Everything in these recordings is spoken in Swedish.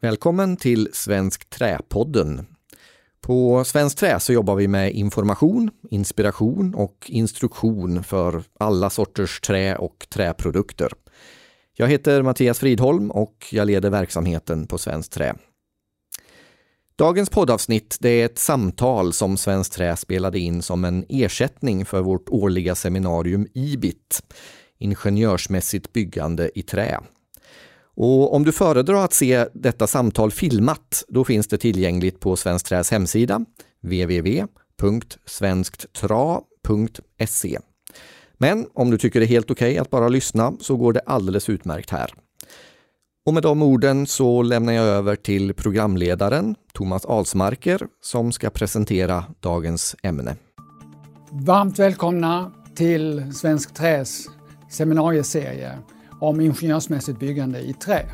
Välkommen till Svensk Träpodden. På Svensk Trä så jobbar vi med information, inspiration och instruktion för alla sorters trä och träprodukter. Jag heter Mattias Fridholm och jag leder verksamheten på Svenskt Trä. Dagens poddavsnitt det är ett samtal som Svenskt Trä spelade in som en ersättning för vårt årliga seminarium IBIT, Ingenjörsmässigt byggande i trä. Och om du föredrar att se detta samtal filmat, då finns det tillgängligt på Svenskt Träs hemsida www.svenskttra.se. Men om du tycker det är helt okej okay att bara lyssna så går det alldeles utmärkt här. Och med de orden så lämnar jag över till programledaren Thomas Alsmarker som ska presentera dagens ämne. Varmt välkomna till Svensk Träs seminarieserie om ingenjörsmässigt byggande i trä.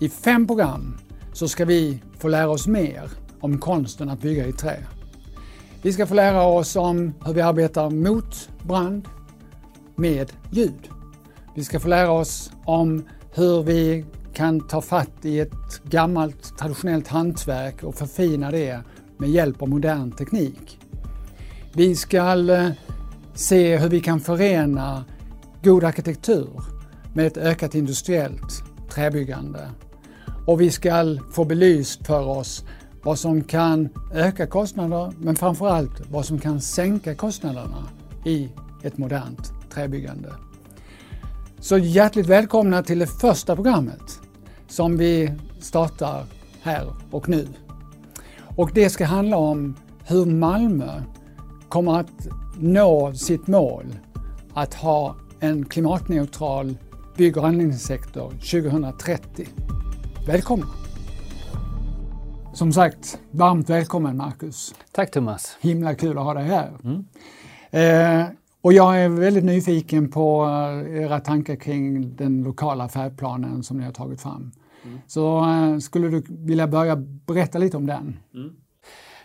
I fem program så ska vi få lära oss mer om konsten att bygga i trä. Vi ska få lära oss om hur vi arbetar mot brand med ljud. Vi ska få lära oss om hur vi kan ta fatt i ett gammalt traditionellt hantverk och förfina det med hjälp av modern teknik. Vi ska eh, se hur vi kan förena god arkitektur med ett ökat industriellt träbyggande. Och vi ska få belyst för oss vad som kan öka kostnader men framförallt vad som kan sänka kostnaderna i ett modernt träbyggande. Så hjärtligt välkomna till det första programmet som vi startar här och nu. Och det ska handla om hur Malmö kommer att nå sitt mål att ha en klimatneutral bygg och anläggningssektor 2030. Välkomna! Som sagt, varmt välkommen Marcus. Tack Thomas. Himla kul att ha dig här. Mm. Eh, och jag är väldigt nyfiken på eh, era tankar kring den lokala färdplanen som ni har tagit fram. Mm. Så eh, skulle du vilja börja berätta lite om den? Mm.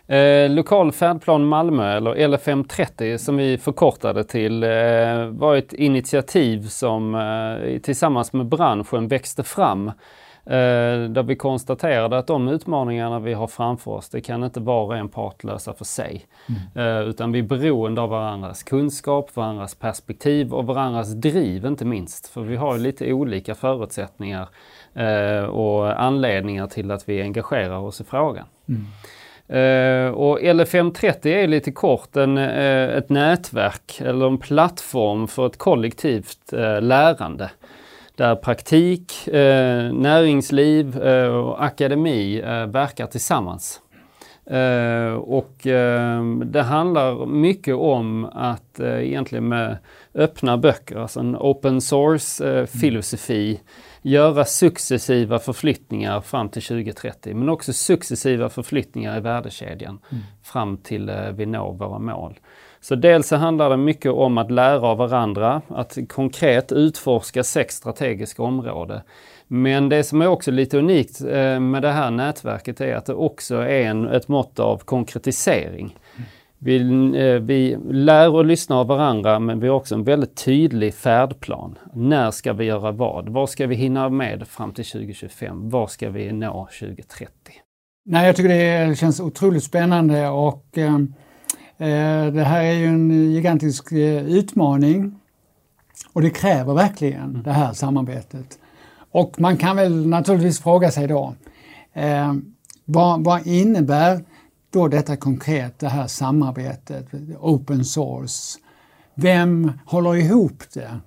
Eh, lokal färdplan Malmö, eller LFM30 som vi förkortade till, eh, var ett initiativ som eh, tillsammans med branschen växte fram. Eh, där vi konstaterade att de utmaningarna vi har framför oss, det kan inte var och en part lösa för sig. Mm. Eh, utan vi är beroende av varandras kunskap, varandras perspektiv och varandras driv inte minst. För vi har lite olika förutsättningar eh, och anledningar till att vi engagerar oss i frågan. Mm. Uh, och LFM30 är lite kort en, uh, ett nätverk eller en plattform för ett kollektivt uh, lärande. Där praktik, näringsliv och akademi verkar tillsammans. och det handlar mycket om att egentligen med öppna böcker, alltså en open source filosofi göra successiva förflyttningar fram till 2030 men också successiva förflyttningar i värdekedjan mm. fram till eh, vi når våra mål. Så dels så handlar det mycket om att lära av varandra, att konkret utforska sex strategiska områden. Men det som är också lite unikt eh, med det här nätverket är att det också är en, ett mått av konkretisering. Vi, eh, vi lär och lyssnar av varandra men vi har också en väldigt tydlig färdplan. När ska vi göra vad? Vad ska vi hinna med fram till 2025? Vad ska vi nå 2030? Nej, jag tycker det känns otroligt spännande och eh, eh, det här är ju en gigantisk eh, utmaning och det kräver verkligen mm. det här samarbetet. Och man kan väl naturligtvis fråga sig då, eh, vad, vad innebär då detta konkret, det här samarbetet, open source. Vem håller ihop det?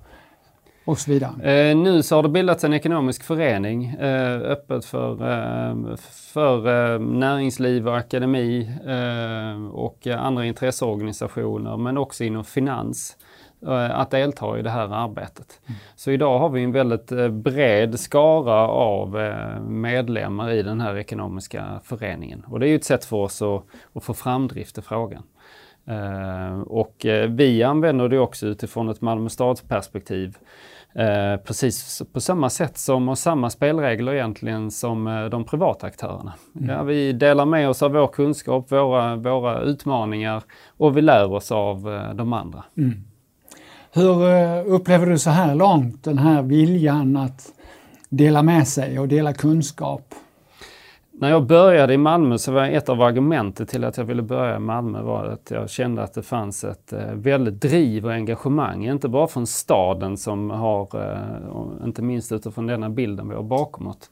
Och så vidare. Eh, nu så har det bildats en ekonomisk förening eh, öppet för, eh, för eh, näringsliv och akademi eh, och andra intresseorganisationer men också inom finans. Eh, att delta i det här arbetet. Mm. Så idag har vi en väldigt eh, bred skara av eh, medlemmar i den här ekonomiska föreningen. Och det är ju ett sätt för oss att, att få framdrift i frågan. Och vi använder det också utifrån ett Malmö stads perspektiv. precis på samma sätt som och samma spelregler egentligen som de privata aktörerna. Mm. Ja, vi delar med oss av vår kunskap, våra, våra utmaningar och vi lär oss av de andra. Mm. Hur eh, upplever du så här långt den här viljan att dela med sig och dela kunskap? när jag började i Malmö så var ett av argumenten till att jag ville börja i Malmö var att jag kände att det fanns ett eh, väldigt driv och engagemang, inte bara från staden som har, eh, inte minst utifrån denna bilden vi har bakom oss,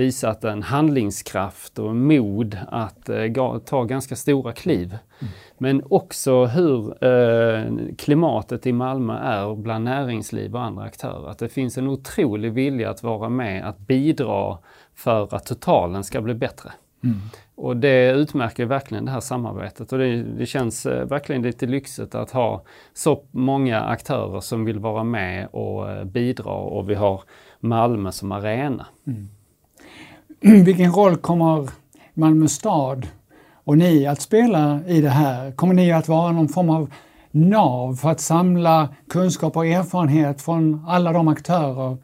visat en handlingskraft och mod att eh, ta ganska stora kliv. Mm. Men också hur eh, klimatet i Malmö är bland näringsliv och andra aktörer. Att det finns en otrolig vilja att vara med, att bidra för att totalen ska bli bättre. Mm. Och det utmärker verkligen det här samarbetet och det, det känns eh, verkligen lite lyxigt att ha så många aktörer som vill vara med och bidra och vi har Malmö som arena. Mm. Vilken roll kommer Malmö stad och ni att spela i det här? Kommer ni att vara någon form av nav för att samla kunskap och erfarenhet från alla de aktörer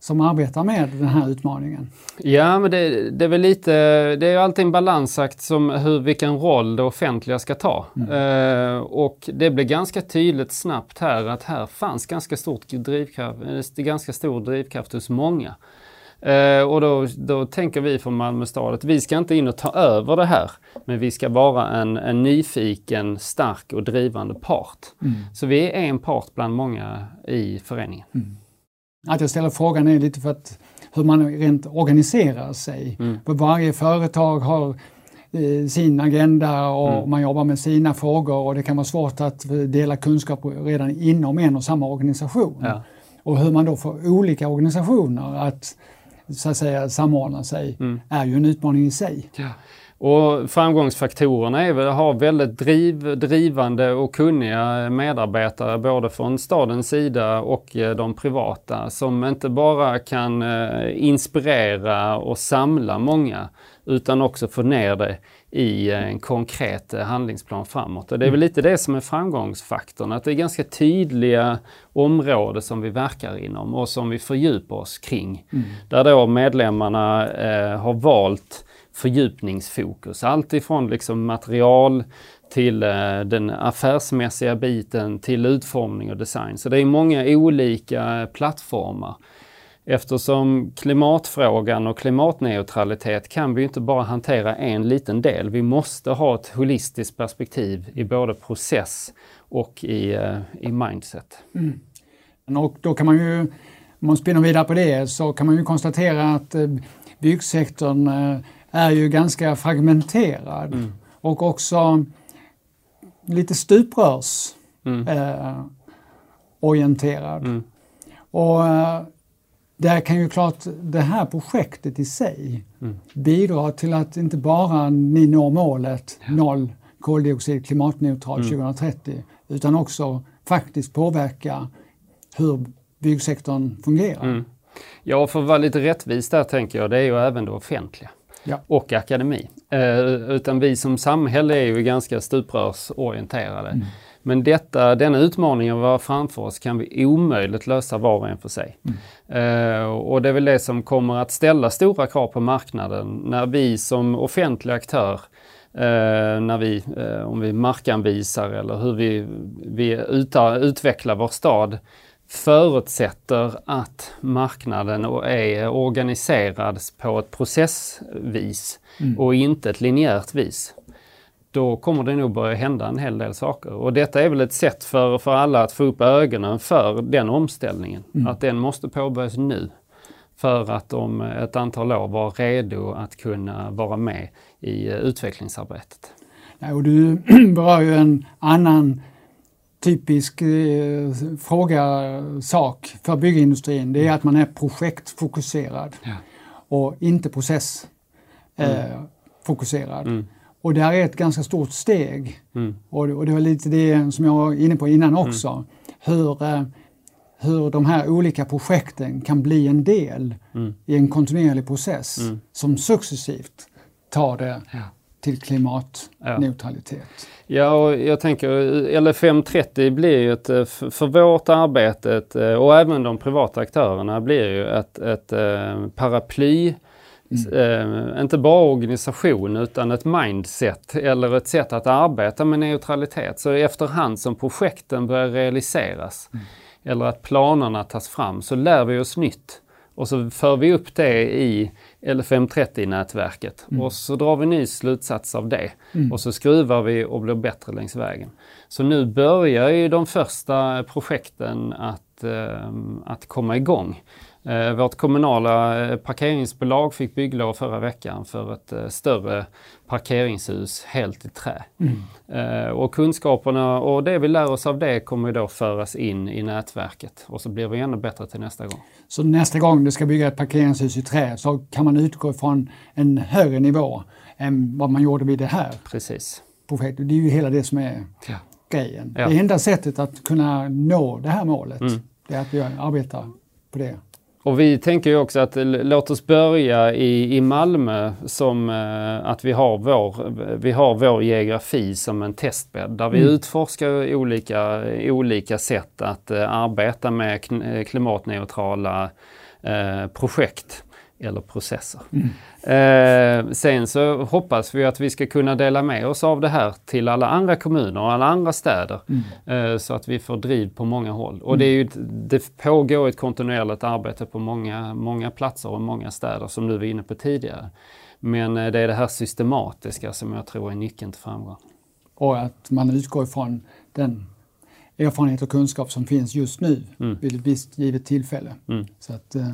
som arbetar med den här utmaningen? Ja, men det, det är väl lite, det är alltid en balansakt som hur, vilken roll det offentliga ska ta. Mm. Eh, och det blev ganska tydligt snabbt här att här fanns ganska, stort drivkraft, ganska stor drivkraft hos många. Eh, och då, då tänker vi från Malmö stad att vi ska inte in och ta över det här, men vi ska vara en, en nyfiken, stark och drivande part. Mm. Så vi är en part bland många i föreningen. Mm. Att jag ställer frågan är lite för att hur man rent organiserar sig. Mm. För varje företag har eh, sin agenda och mm. man jobbar med sina frågor och det kan vara svårt att dela kunskap redan inom en och samma organisation. Ja. Och hur man då får olika organisationer att så att säga samordna sig mm. är ju en utmaning i sig. Ja. Och framgångsfaktorerna är att ha väldigt driv, drivande och kunniga medarbetare både från stadens sida och eh, de privata som inte bara kan eh, inspirera och samla många utan också få ner det i en konkret handlingsplan framåt. Och det är väl lite det som är framgångsfaktorn, att det är ganska tydliga områden som vi verkar inom och som vi fördjupar oss kring. Mm. Där då medlemmarna eh, har valt fördjupningsfokus. Allt ifrån liksom material till eh, den affärsmässiga biten till utformning och design. Så det är många olika plattformar. Eftersom klimatfrågan och klimatneutralitet kan vi inte bara hantera en liten del. Vi måste ha ett holistiskt perspektiv i både process och i, eh, i mindset. Mm. Och då kan man ju, om man spinner vidare på det, så kan man ju konstatera att eh, byggsektorn är ju ganska fragmenterad mm. och också lite stuprörsorienterad. Mm. Eh, och eh, där kan ju klart det här projektet i sig mm. bidra till att inte bara ni når målet ja. noll koldioxid klimatneutral mm. 2030 utan också faktiskt påverka hur byggsektorn fungerar. Mm. Ja, för att vara lite rättvis där tänker jag, det är ju även det offentliga ja. och akademi. Eh, utan vi som samhälle är ju ganska stuprörsorienterade. Mm. Men detta, denna utmaningen vi har framför oss kan vi omöjligt lösa var och en för sig. Mm. Eh, och det är väl det som kommer att ställa stora krav på marknaden när vi som offentlig aktör Uh, när vi, uh, om vi markanvisar eller hur vi, vi utar, utvecklar vår stad förutsätter att marknaden är organiserad på ett processvis mm. och inte ett linjärt vis. Då kommer det nog börja hända en hel del saker. Och detta är väl ett sätt för, för alla att få upp ögonen för den omställningen. Mm. Att den måste påbörjas nu. För att om ett antal år vara redo att kunna vara med i utvecklingsarbetet. Ja, och du berör ju en annan typisk eh, fråga, sak för byggindustrin, det är att man är projektfokuserad ja. och inte processfokuserad. Mm. Eh, mm. Och det här är ett ganska stort steg. Mm. Och, och, det var lite det som jag var inne på innan mm. också. Hur, eh, hur de här olika projekten kan bli en del mm. i en kontinuerlig process mm. som successivt tar det ja till klimatneutralitet. Ja. ja, och jag tänker LFM30 blir ju ett, eh, för vårt arbete eh, och även de privata aktörerna blir ju ett, ett paraply Mm. inte bara organisation utan ett mindset eller ett sätt att arbeta med neutralitet. Så efterhand som projekten börjar realiseras mm. eller att planerna tas fram så lär vi oss nytt och så för vi upp det i L530-nätverket. Mm. Och så drar vi ny slutsats av det. Mm. Och så skruvar vi och blir bättre längs vägen. Så nu börjar ju de första projekten att, eh, att komma igång. Eh, vårt kommunala eh, parkeringsbolag fick bygglov förra veckan för ett eh, större parkeringshus helt i trä. Mm. Och kunskaperna och det vi lär oss av det kommer då föras in i nätverket och så blir vi ännu bättre till nästa gång. Så nästa gång du ska bygga ett parkeringshus i trä så kan man utgå från en högre nivå än vad man gjorde vid det här Precis. projektet. Det är ju hela det som är ja. grejen. Ja. Det enda sättet att kunna nå det här målet mm. det är att vi arbetar på det. Och vi tänker ju också att låt oss börja i, i Malmö som eh, att vi har, vår, vi har vår geografi som en testbädd där vi mm. utforskar olika, olika sätt att eh, arbeta med klimatneutrala eh, projekt eller processer. Mm. Eh, sen så hoppas vi att vi ska kunna dela med oss av det här till alla andra kommuner och alla andra städer mm. eh, så att vi får driv på många håll. Och det, är ju, det pågår ett kontinuerligt arbete på många, många platser och många städer som du var inne på tidigare. Men eh, det är det här systematiska som jag tror är nyckeln till framgång. Och att man utgår ifrån den erfarenhet och kunskap som finns just nu mm. vid ett visst givet tillfälle. Mm. Så att, eh,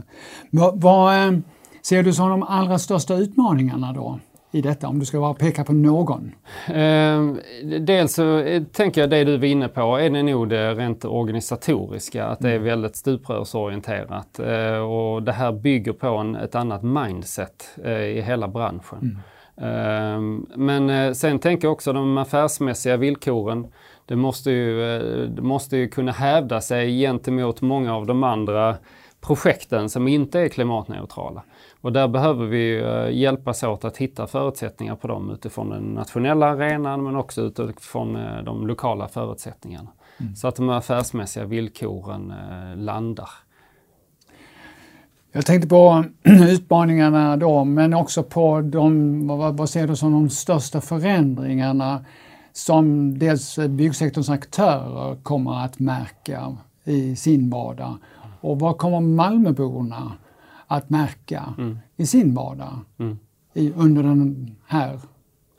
vad, vad eh, ser du som de allra största utmaningarna då? i detta, om du ska bara peka på någon? Eh, dels så eh, tänker jag det du var inne på är det nog det rent organisatoriska, att det är mm. väldigt stuprörsorienterat. Eh, och det här bygger på en, ett annat mindset eh, i hela branschen. Mm. Ehm, men sen tänker jag också de affärsmässiga villkoren. Det måste ju, eh, det måste ju kunna hävda sig gentemot många av de andra projekten som inte är klimatneutrala. Och där behöver vi eh, hjälpas åt att hitta förutsättningar på dem utifrån den nationella arenan men också utifrån de lokala förutsättningarna. Mm. Så att de affärsmässiga villkoren landar. Jag tänkte på utmaningarna då, men också på de, vad ser du som de största förändringarna som dels byggsektorns aktörer kommer att märka i sin vardag och vad kommer Malmöborna att märka mm. i sin vardag mm. i, under den här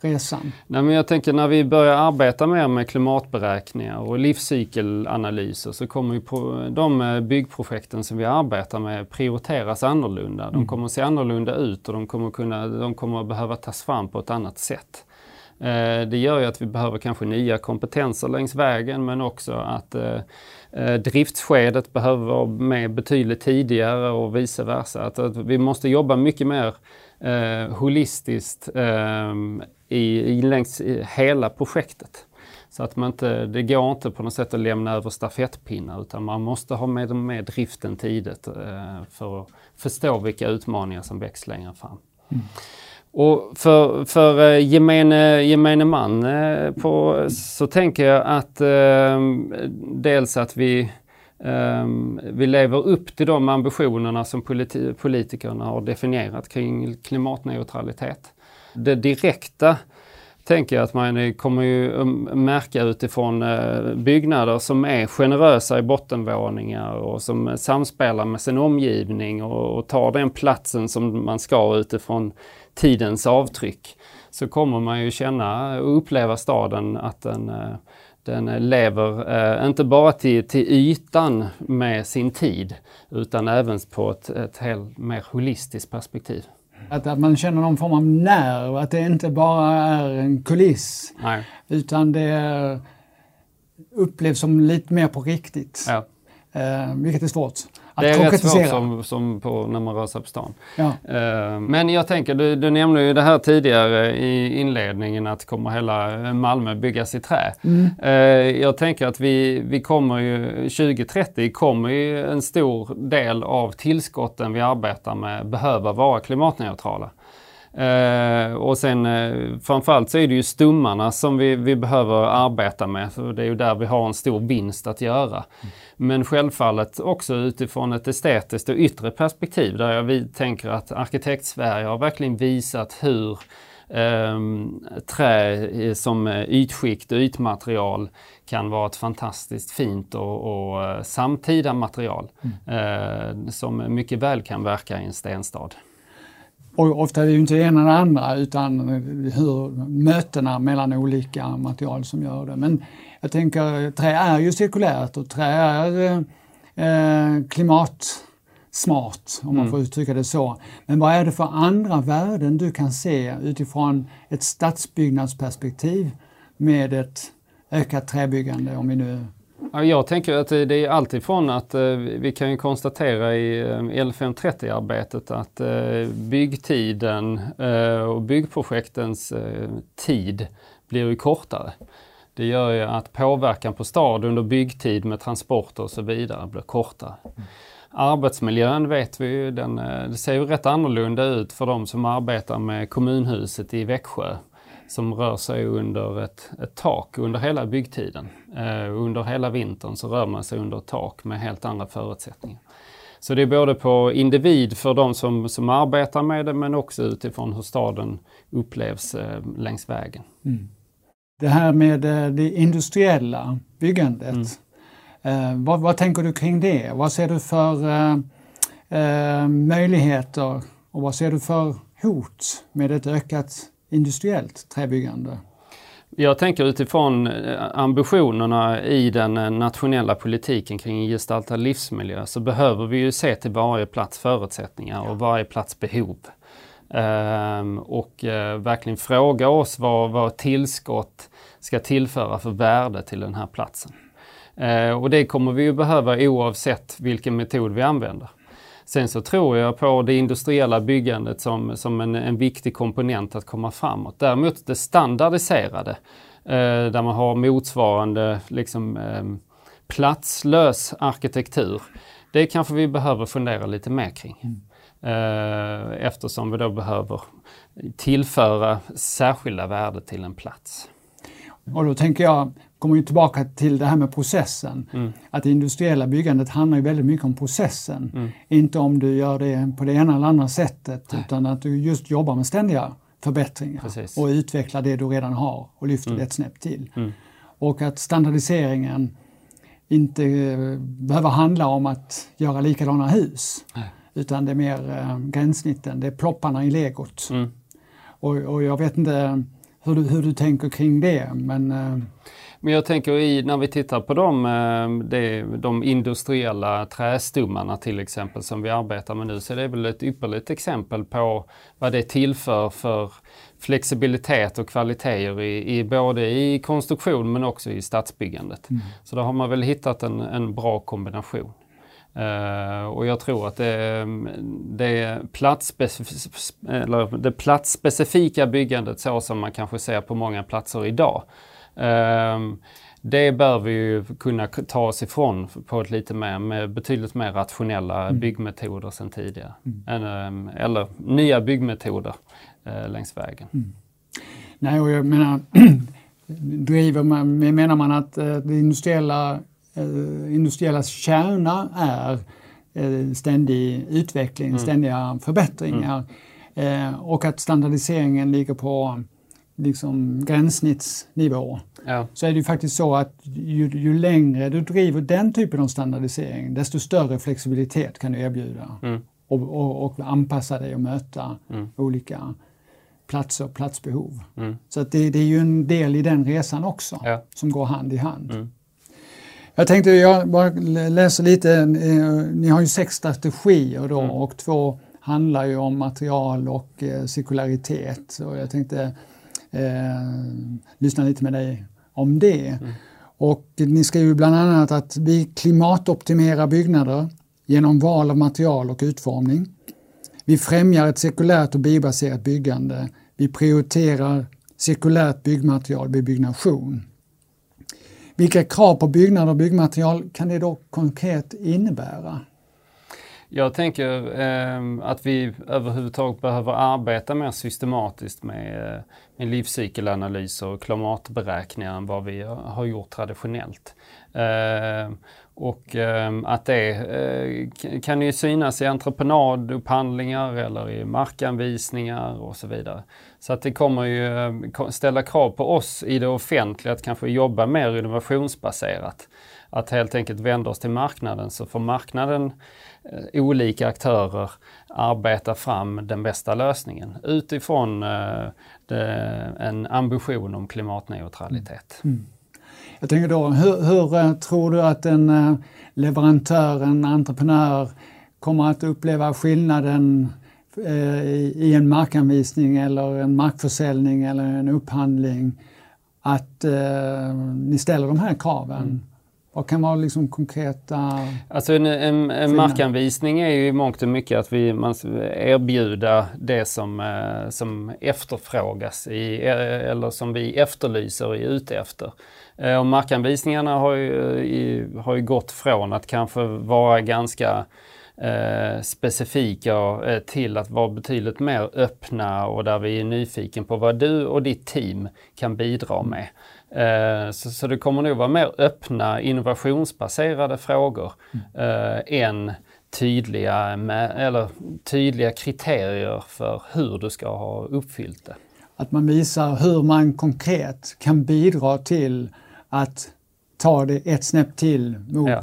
resan? Nej, men jag tänker när vi börjar arbeta mer med klimatberäkningar och livscykelanalyser så kommer ju de eh, byggprojekten som vi arbetar med prioriteras annorlunda. De mm. kommer att se annorlunda ut och de kommer, kunna, de kommer att behöva tas fram på ett annat sätt. Eh, det gör ju att vi behöver kanske nya kompetenser längs vägen men också att driftskedet driftsskedet behöver vara med betydligt tidigare och vice versa. Att, att vi måste jobba mycket mer eh, holistiskt eh, i, i, längs hela projektet. Så att man inte, det går inte på något sätt att lämna över stafettpinnar utan man måste ha med, med driften tidigt eh, för att förstå vilka utmaningar som väcks längre fram. Mm. Och för, för eh, gemene, gemene man eh, på, så tänker jag att eh, dels att vi, eh, vi lever upp till de ambitionerna som politi politikerna har definierat kring klimatneutralitet. Det direkta tänker jag att man kommer ju um, märka utifrån eh, byggnader som är generösa i bottenvåningar och som samspelar med sin omgivning och, tar den platsen som man ska utifrån tidens avtryck. Så kommer man ju känna och uppleva staden att den, eh, den lever, eh, inte bara till, till ytan med sin tid, utan även på ett, ett helt mer holistiskt perspektiv. Att, att man känner någon form av nerv, att det inte bara är en kuliss. Nej. Utan det upplevs som lite mer på riktigt. Ja. Eh, vilket är svårt det är rätt svårt som, som på, när man rör sig på stan. Ja. Uh, men jag tänker, du, du nämnde ju det här tidigare i inledningen att kommer hela Malmö byggas i trä. Mm. Uh, jag tänker att vi, vi kommer ju, 2030 kommer ju en stor del av tillskotten vi arbetar med behöva vara klimatneutrala. Uh, och sen uh, framförallt så är det ju stummarna som vi, vi behöver arbeta med. Så det är ju där vi har en stor vinst att göra. Mm. Men självfallet också utifrån ett estetiskt och yttre perspektiv där jag tänker att Arkitekt-Sverige har verkligen visat hur eh, trä som ytskikt och ytmaterial kan vara ett fantastiskt fint och, och eh, samtida material mm. eh, som mycket väl kan verka i en stenstad. Och ofta är det ju inte det ena eller andra utan hur mötena mellan olika material som gör det. Men jag tänker, trä är ju cirkulärt och trä är eh, klimatsmart om man mm. får uttrycka det så. Men vad är det för andra värden du kan se utifrån ett stadsbyggnadsperspektiv med ett ökat träbyggande om vi nu Ja, jag tänker att det är alltifrån att eh, vi kan ju konstatera i eh, L530-arbetet att eh, byggtiden och byggprojektens tid blir ju kortare. Det gör ju att påverkan på stad under byggtid med transporter och så vidare blir kortare. Arbetsmiljön vet vi ju, den, eh, det ser ju rätt annorlunda ut för de som arbetar med kommunhuset i Växjö som rör sig under ett, ett tak under hela byggtiden. Eh, under hela vintern så rör man sig under ett tak med helt andra förutsättningar. Så det är både på individ för de som, som arbetar med det men också utifrån hur staden upplevs eh, längs vägen. Mm. Det här med eh, det industriella byggandet. Mm. Eh, vad, vad, tänker du kring det? Vad ser du för eh, möjligheter och vad ser du för hot med ett ökat industriellt träbyggande? Jag tänker utifrån ambitionerna i den nationella politiken kring gestaltad livsmiljö så behöver vi ju se till varje plats förutsättningar och varje plats behov. Ehm, och eh, verkligen fråga oss vad, vad tillskott ska tillföra för värde till den här platsen. och det kommer vi ju behöva oavsett vilken metod vi använder. Sen så tror jag på det industriella byggandet som, som en, en viktig komponent att komma framåt. Däremot det standardiserade, eh, där man har motsvarande liksom, eh, platslös arkitektur. Det kanske vi behöver fundera lite mer kring. Mm. Eh, eftersom vi då behöver tillföra särskilda värden till en plats. Och då tänker jag, kommer ju tillbaka till det här med processen. Mm. Att det industriella byggandet handlar ju väldigt mycket om processen. Mm. Inte om du gör det på det ena eller andra sättet Nej. utan att du just jobbar med ständiga förbättringar Precis. och utvecklar det du redan har och lyfter mm. det ett snäpp till. Mm. Och att standardiseringen inte eh, behöver handla om att göra likadana hus. Nej. Utan det är mer äh, gränssnitten, det är plopparna i legot. Mm. Och, och, jag vet inte hur du, hur du tänker kring det men äh, men jag tänker i, när vi tittar på de, eh, de, de industriella trästummarna till exempel som vi arbetar med nu så är det väl ett ypperligt exempel på vad det tillför för flexibilitet och kvaliteter i, i både i konstruktion men också i stadsbyggandet. Mm. Så då har man väl hittat en, en bra kombination. Uh, och jag tror att det, det, eller det platsspecifika byggandet så som man kanske ser på många platser idag Ehm, det bör vi ju kunna ta oss ifrån på ett lite mer, med betydligt mer rationella mm. byggmetoder sedan tidigare. Mm. Ehm, eller nya byggmetoder eh, längs vägen. Mm. Nej, och jag menar, driver man, menar man att eh, det industriella, industriella kärna är ständig utveckling, mm. ständiga förbättringar mm. och att standardiseringen ligger på liksom gränssnittsnivå ja. så är det ju faktiskt så att ju, ju, längre du driver den typen av standardisering desto större flexibilitet kan du erbjuda mm. och, och, och, anpassa dig och möta mm. olika platser och platsbehov. Mm. Så att det, det, är ju en del i den resan också ja. som går hand i hand. Jag tänkte jag bara läsa lite, eh, ni har ju sex strategier då mm. och två handlar ju om material och eh, cirkularitet. Och jag tänkte eh, lyssna lite med dig om det. Mm. Och ni skriver bland annat att vi klimatoptimerar byggnader genom val av material och utformning. Vi främjar ett cirkulärt och biobaserat byggande. Vi prioriterar cirkulärt byggmaterial vid byggnation. Vilka krav på byggnader och byggmaterial kan det då konkret innebära? Jag tänker eh, att vi överhuvudtaget behöver arbeta mer systematiskt med, eh, med livscykelanalyser och klimatberäkningar än vad vi har gjort traditionellt. Eh, och eh, att det eh, kan ju synas i entreprenadupphandlingar eller i markanvisningar och så vidare. Så att det kommer ju eh, ställa krav på oss i det offentliga att kanske jobba mer innovationsbaserat. att helt enkelt vända oss till marknaden så får marknaden eh, olika aktörer arbeta fram den bästa lösningen utifrån eh, det, en ambition om klimatneutralitet. Mm. mm. Jag tänker då, hur, hur, eh, tror du att en eh, leverantör, en entreprenör kommer att uppleva skillnaden i en markanvisning eller en markförsäljning eller en upphandling att eh, ni ställer de här kraven? Mm. Vad kan vara liksom konkreta... Alltså en, en, en markanvisning är ju i mångt och mycket att vi man erbjuda det som, eh, som efterfrågas i, eller som vi efterlyser och är ute efter. Eh, och markanvisningarna har ju, har ju gått från att kanske vara ganska eh, specifika eh, till att vara betydligt mer öppna och där vi är nyfiken på vad du och ditt team kan bidra med. Eh, så, så, det kommer nog vara mer öppna innovationsbaserade frågor mm. än tydliga, med, eller tydliga kriterier för hur du ska ha uppfyllt det. Att man visar hur man konkret kan bidra till att ta det ett snäpp till mot ja.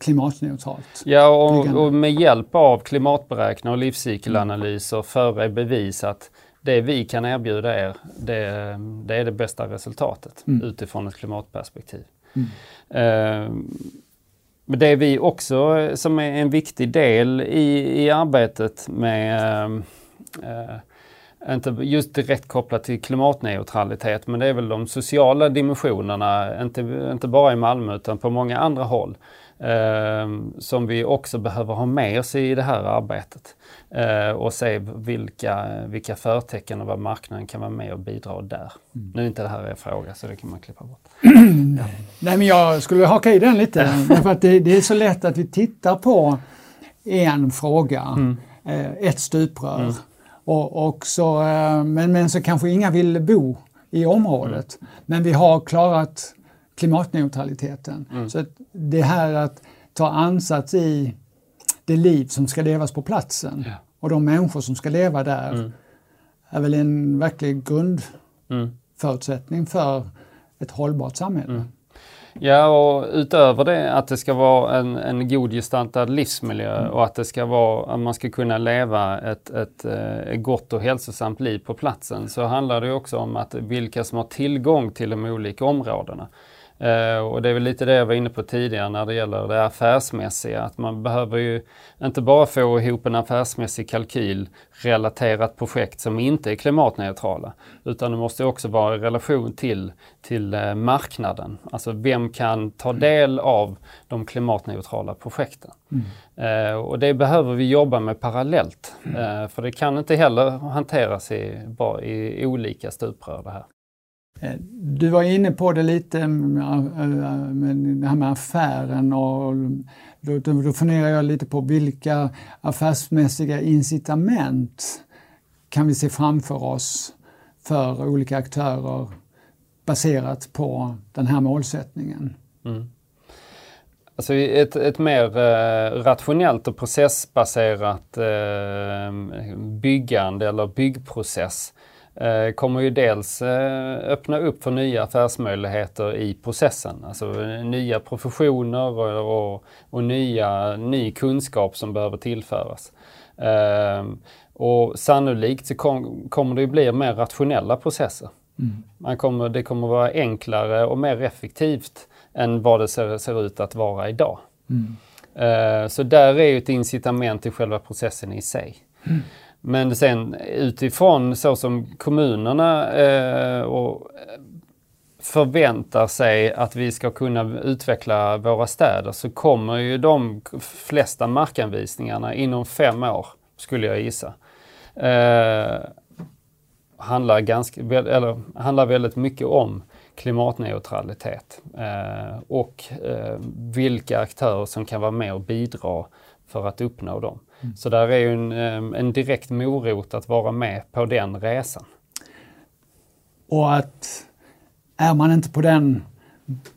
Klimatneutralt. Ja, och, och, med hjälp av klimatberäkningar och livscykelanalyser föra i bevis att det vi kan erbjuda er, det, det är det bästa resultatet mm. utifrån ett klimatperspektiv. Mm. Uh, men det vi också, som är en viktig del i, i arbetet med uh, inte just direkt kopplat till klimatneutralitet, men det är väl de sociala dimensionerna, inte, inte bara i Malmö utan på många andra håll, eh, som vi också behöver ha med oss i det här arbetet. Eh, och se vilka, vilka förtecken och vad marknaden kan vara med och bidra där. Mm. Nu är inte det här en fråga så det kan man klippa bort. ja. Nej men jag skulle haka i den lite, för att det, det, är så lätt att vi tittar på en fråga, mm. eh, ett stuprör. Mm och, och så, eh, men, men så kanske inga vill bo i området. Mm. Men vi har klarat klimatneutraliteten. Mm. Så det här att ta ansats i det liv som ska levas på platsen ja. och de människor som ska leva där mm. är väl en verklig grundförutsättning mm. för ett hållbart samhälle. Ja, och utöver det att det ska vara en, en god gestaltad livsmiljö mm. och att det ska vara, att man ska kunna leva ett, ett, ett eh, gott och hälsosamt liv på platsen så handlar det också om att vilka som har tillgång till de olika områdena. Uh, och det är väl lite det jag var inne på tidigare när det gäller det affärsmässiga. Att man behöver ju inte bara få ihop en affärsmässig kalkyl relaterat projekt som inte är klimatneutrala. Utan det måste också vara i relation till, till uh, marknaden. Alltså vem kan ta mm. del av de klimatneutrala projekten? Mm. Uh, och det behöver vi jobba med parallellt. Mm. för det kan inte heller hanteras i, bara i olika stuprör det här. Eh, du var inne på det lite mm, eh, med det här med affären och då, då funderar jag lite på vilka affärsmässiga incitament kan vi se framför oss för olika aktörer baserat på den här målsättningen? Mm. Alltså ett, ett mer eh, rationellt och processbaserat eh, byggande eller byggprocess Eh, kommer ju dels eh, öppna upp för nya affärsmöjligheter i processen. Alltså nya professioner och, och, och nya, ny kunskap som behöver tillföras. Ehm, och sannolikt så kom, kommer det ju bli mer rationella processer. Mm. Man kommer, det kommer vara enklare och mer effektivt än vad det ser, ser ut att vara idag. Mm. Eh, så där är ju ett incitament till själva processen i sig. Mm. Men sen utifrån så som kommunerna eh, och eh, förväntar sig att vi ska kunna utveckla våra städer så kommer ju de flesta markanvisningarna inom fem år, skulle jag gissa. Eh, handlar, ganska, eller, handlar väldigt mycket om klimatneutralitet eh, och eh, vilka aktörer som kan vara med och bidra för att uppnå dem. Mm. Så där är ju en, en direkt morot att vara med på den resan. Och att är man inte på den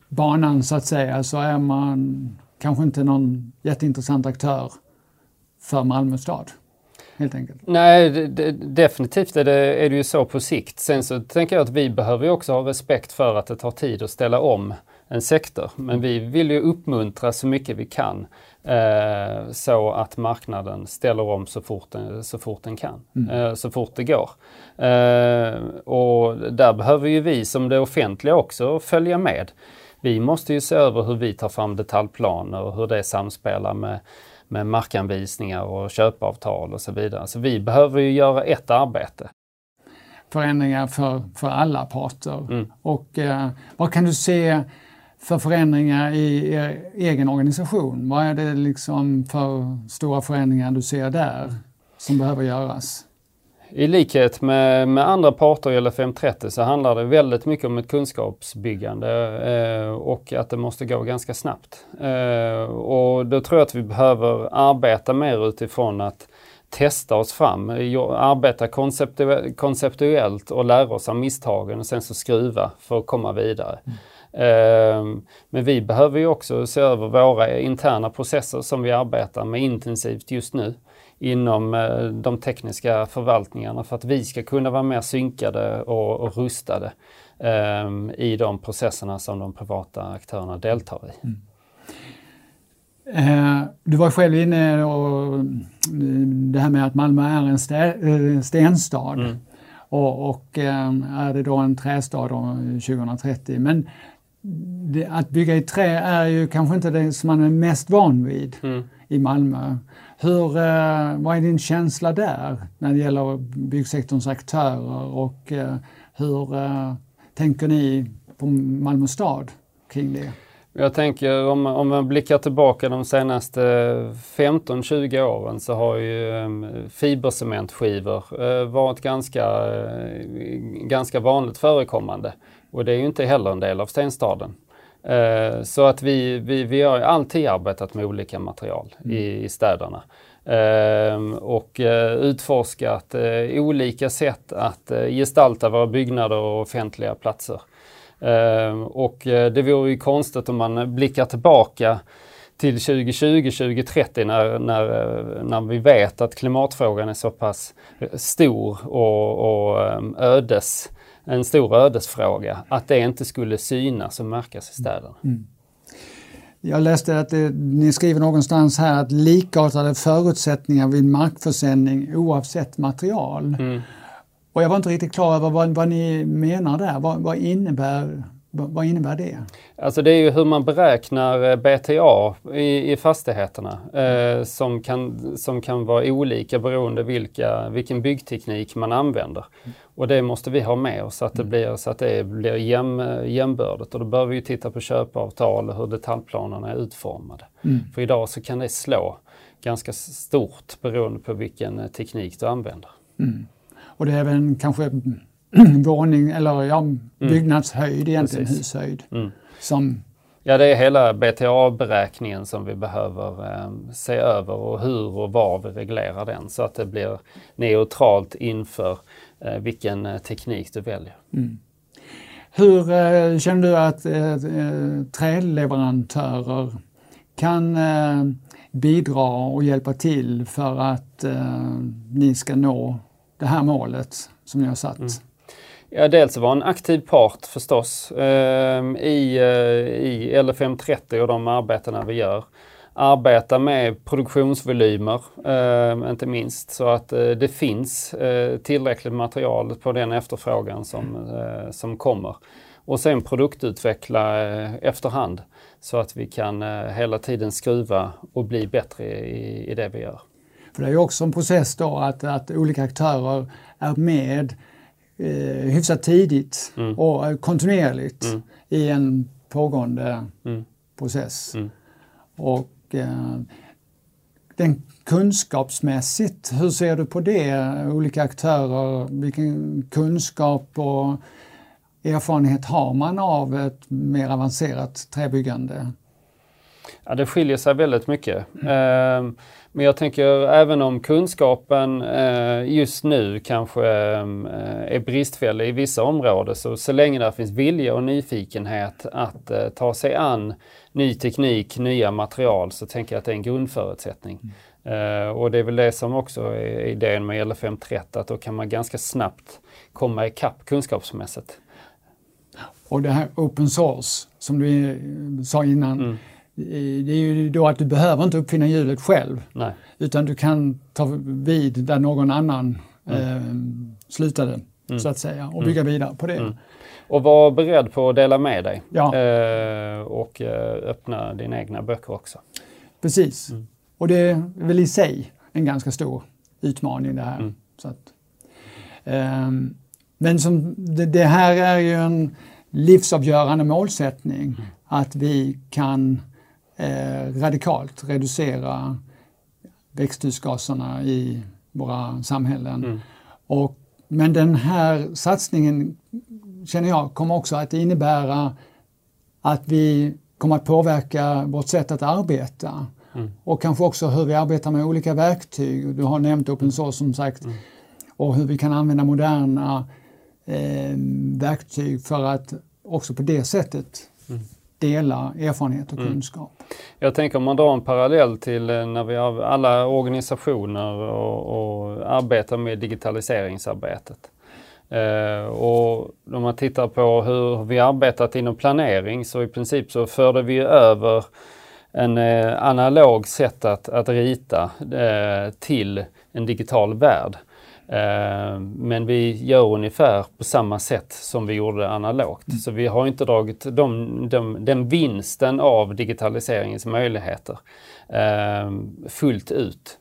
banan så att säga så är man kanske inte någon jätteintressant aktör för Malmö stad. Helt enkelt. Nej, det, det, definitivt är det, är det ju så på sikt. Sen så tänker jag att vi behöver också ha respekt för att det tar tid att ställa om en sektor. Men vi vill ju uppmuntra så mycket vi kan eh, så att marknaden ställer om så fort den, så fort den kan, mm. eh, så fort det går. Eh, och där behöver ju vi som det offentliga också följa med. Vi måste ju se över hur vi tar fram detaljplaner och hur det samspelar med med markanvisningar och köpavtal och så vidare. Så vi behöver ju göra ett arbete. Förändringar för, för alla parter. Mm. Och eh, vad kan du se för förändringar i er egen organisation? Vad är det liksom för stora förändringar du ser där som behöver göras? I likhet med, med andra parter i LFM30 så handlar det väldigt mycket om ett kunskapsbyggande eh, och att det måste gå ganska snabbt. Eh, och då tror jag att vi behöver arbeta mer utifrån att testa oss fram, arbeta konceptu konceptuellt och lära oss av misstagen och sen så skruva för att komma vidare. Mm. Eh, men vi behöver ju också se över våra interna processer som vi arbetar med intensivt just nu inom eh, de tekniska förvaltningarna för att vi ska kunna vara mer synkade och, och rustade um, i de processerna som de privata aktörerna deltar i. Mm. Eh, du var själv inne och det här med att Malmö är en stä, stenstad mm. och, och eh, är det då en trästad 2030. Men det, att bygga i trä är ju kanske inte det som man är mest van vid mm. i Malmö. Hur, eh, vad är din känsla där när det gäller byggsektorns aktörer och eh, hur eh, tänker ni på Malmö stad kring det? Jag tänker om, om man blickar tillbaka de senaste 15-20 åren så har ju fibercementskivor varit ganska, ganska vanligt förekommande. Och det är ju inte heller en del av stenstaden. Eh, så att vi, vi, vi har alltid arbetat med olika material mm. i, i städerna. Uh, och uh, utforskat uh, olika sätt att gestalta våra byggnader och offentliga platser. Ehm, och det vore ju konstigt om man blickar tillbaka till 2020-2030 när, när, när vi vet att klimatfrågan är så pass stor och, och ehm, ödes en stor ödesfråga, att det inte skulle synas och märkas i städerna. Mm. Jag läste att det, ni skriver någonstans här att likartade förutsättningar vid markförsäljning oavsett material. Mm. Och jag var inte riktigt klar över vad, vad ni menar där. Vad, vad innebär vad innebär det? Alltså det är ju hur man beräknar eh, BTA i, i fastigheterna eh, som, kan, som kan vara olika beroende vilka, vilken byggteknik man använder. Och det måste vi ha med oss så att det blir, så att det blir jäm, jämbördigt. Och då behöver vi titta på köpavtal och hur detaljplanerna är utformade. Mm. För idag så kan det slå ganska stort beroende på vilken eh, teknik du använder. Mm. Och det är även kanske våning eller ja, mm. byggnadshöjd egentligen, Precis. hushöjd. Mm. Som Ja, det är hela BTA-beräkningen som vi behöver eh, se över och hur och var vi reglerar den så att det blir neutralt inför eh, vilken eh, teknik du väljer. Mm. Hur eh, känner du att eh, eh träleverantörer kan bidra och hjälpa till för att ni ska nå det här målet som ni har satt? Mm. Ja, dels vara en aktiv part förstås eh, i, eh, i LFM30 och de arbetena vi gör. Arbeta med produktionsvolymer, eh, inte minst, så att eh, det finns eh, tillräckligt material på den efterfrågan som, eh, som kommer. Och sen produktutveckla efterhand så att vi kan hela tiden skruva och bli bättre i, i det vi gör. För det är ju också en process då att, att olika aktörer är med eh, hyfsat tidigt mm. och eh, kontinuerligt mm. i en pågående mm. process. Mm. Och eh, den kunskapsmässigt, hur ser du på det? Olika aktörer, vilken kunskap och erfarenhet har man av ett mer avancerat träbyggande? Ja, det skiljer sig väldigt mycket. Mm. Eh, men jag tänker även om kunskapen eh, just nu kanske eh, är bristfällig i vissa områden så, så länge det finns vilja och nyfikenhet att eh, ta sig an ny teknik, nya material så tänker jag att det är en grundförutsättning. Mm. och det är väl det som också är idén med LFM30 att då kan man ganska snabbt komma ikapp kunskapsmässigt. Och det här open source som du eh, sa innan, Mm. Det är ju då att du behöver inte uppfinna hjulet själv Nej. utan du kan ta vid där någon annan eh, slutade så att säga och bygga vidare på det. Mm. Och var beredd på att dela med dig. Ja. Eh, och eh, öppna dina egna böcker också. Precis. Mm. Och det är väl i sig en ganska stor utmaning det här. Mm. Så att, ehm, men som, det, det här är ju en livsavgörande målsättning Mm. att vi kan eh, radikalt reducera växthusgaserna i våra samhällen. Mm. Och, men den här satsningen känner jag kommer också att innebära att vi kommer att påverka vårt sätt att arbeta. Mm. Och kanske också hur vi arbetar med olika verktyg. Du har nämnt open source som sagt. Mm. Och hur vi kan använda moderna eh, verktyg för att också på det sättet Mm. Dela erfarenhet och kunskap. Jag tänker om man drar en parallell till eh, när vi har alla organisationer och, och arbetar med digitaliseringsarbetet. Eh, och om man tittar på hur vi arbetat inom planering så i princip så förde vi över en eh, analog sätt att, att rita eh, till en digital värld. Eh, men vi gör ungefär på samma sätt som vi gjorde analogt. Så vi har inte dragit de, de, den vinsten av digitaliseringens möjligheter eh, fullt ut.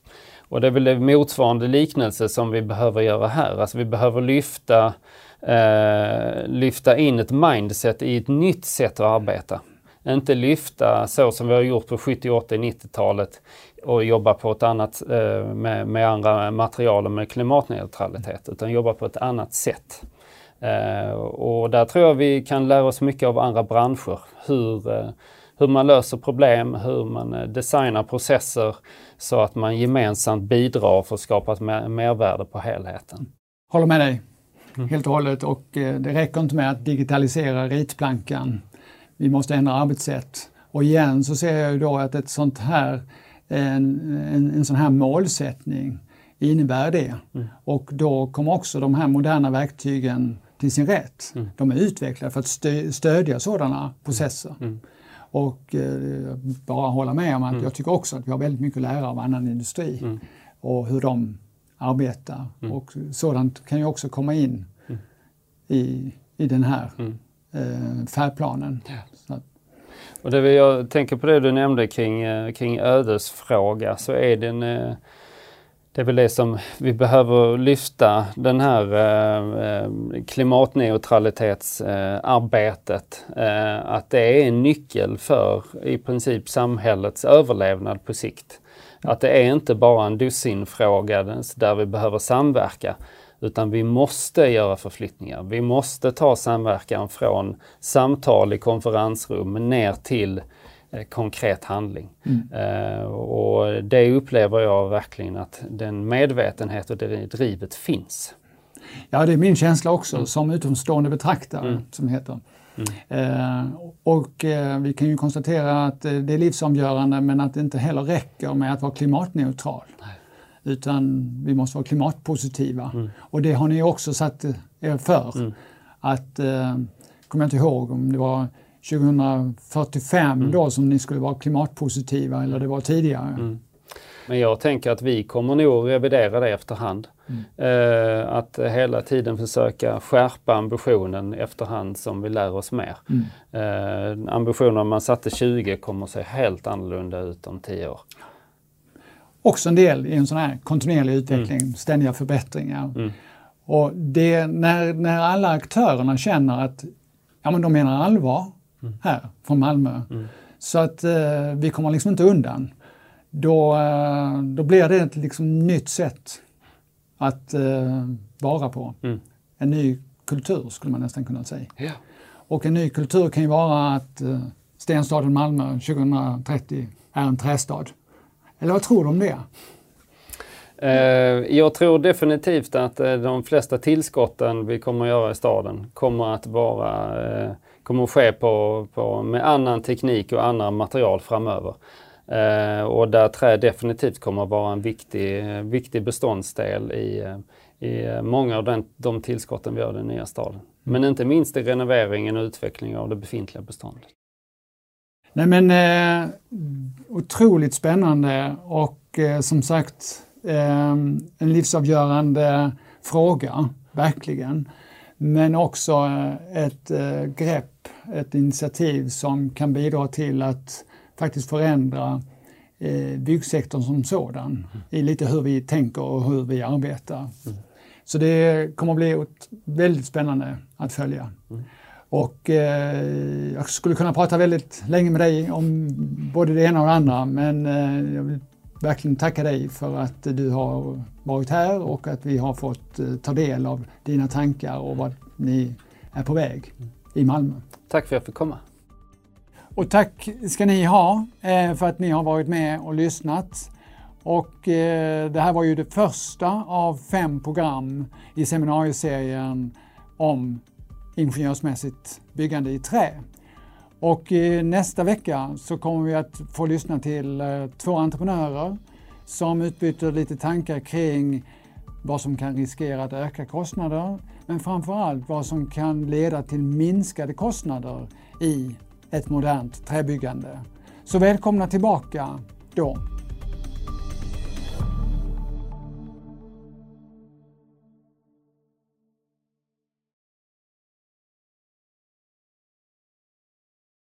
Och det är väl en motsvarande liknelse som vi behöver göra här. Alltså vi behöver lyfta, eh, lyfta in ett mindset i ett nytt sätt att arbeta. Inte lyfta så som vi har gjort på 70, 80, 90-talet och jobba på ett annat eh, med, med andra material och med klimatneutralitet utan jobba på ett annat sätt. Eh, och där tror jag vi kan lära oss mycket av andra branscher. Hur, eh, hur man löser problem, hur man designar processer så att man gemensamt bidrar för att skapa ett mer, mervärde på helheten. Håller med dig helt och hållet och det räcker inte med att digitalisera ritplankan. Vi måste ändra arbetssätt. Och igen så ser jag ju då att ett sånt här, en, en, en sån här målsättning innebär det. Och då kommer också de här moderna verktygen till sin rätt. De är utvecklade för att stö, stödja sådana processer. Och eh, bara hålla med om att jag tycker också att vi har väldigt mycket att lära av annan industri och hur de arbetar. Och sådant kan ju också komma in i, i den här eh, färdplanen. Att, och det jag tänker på det du nämnde kring, eh, kring ödesfråga så är den eh, det är väl det som vi behöver lyfta, den här eh, eh klimatneutralitetsarbetet. Eh, eh, att det är en nyckel för i princip samhällets överlevnad på sikt. Att det är inte bara en dussinfråga där vi behöver samverka. Utan vi måste göra förflyttningar. Vi måste ta samverkan från samtal i konferensrum ner till eh, konkret handling. Eh, och det upplever jag verkligen att den medvetenhet och det drivet finns. Ja, det är min känsla också som utomstående betraktare, som det heter. Eh, och eh, vi kan ju konstatera att eh, det är livsavgörande men att det inte heller räcker med att vara klimatneutral. Utan vi måste vara klimatpositiva. Och det har ni också satt er för. Att, eh, kommer jag inte ihåg om det var 2045 då som ni skulle vara klimatpositiva eller det var tidigare. Men jag tänker att vi kommer nog revidera det efterhand. Eh, att hela tiden försöka skärpa ambitionen efterhand som vi lär oss mer. Eh, ambitionen man satte 20 kommer att se helt annorlunda ut om 10 år. Också en del i en sån här kontinuerlig utveckling, ständiga förbättringar. Och det, när, när alla aktörerna känner att ja, men de menar allvar här från Malmö, så att eh, vi kommer liksom inte undan, då, eh, då blir det ett liksom nytt sätt att eh, vara på. En ny kultur skulle man nästan kunna säga. Ja. Och en ny kultur kan ju vara att eh, stenstaden Malmö 2030 är en trästad. Eller vad tror du om det? Eh, jag tror definitivt att eh, de flesta tillskotten vi kommer att göra i staden kommer att vara eh, kommer att ske på, på, med annan teknik och andra material framöver. Och där trä definitivt kommer att vara en viktig, viktig beståndsdel i, i många av den, de tillskotten vi gör i den nya staden. Men inte minst i renoveringen och utvecklingen av det befintliga beståndet. Nej men eh, otroligt spännande och eh, som sagt eh, en livsavgörande fråga, verkligen. Men också eh, ett eh, grepp, ett initiativ som kan bidra till att faktiskt förändra eh, byggsektorn som sådan mm. i lite hur vi tänker och hur vi arbetar. Mm. Så det kommer att bli väldigt spännande att följa. Mm. Och eh, jag skulle kunna prata väldigt länge med dig om både det ena och det andra men eh, jag vill verkligen tacka dig för att du har varit här och att vi har fått eh, ta del av dina tankar och vad ni är på väg i Malmö. Tack för att jag fick komma. Och tack ska ni ha eh, för att ni har varit med och lyssnat. Och eh, det här var ju det första av fem program i seminarieserien om ingenjörsmässigt byggande i trä. Och eh, nästa vecka så kommer vi att få lyssna till eh, två entreprenörer som utbyter lite tankar kring vad som kan riskera att öka kostnader, men framförallt vad som kan leda till minskade kostnader i ett modernt träbyggande. Så välkomna tillbaka då!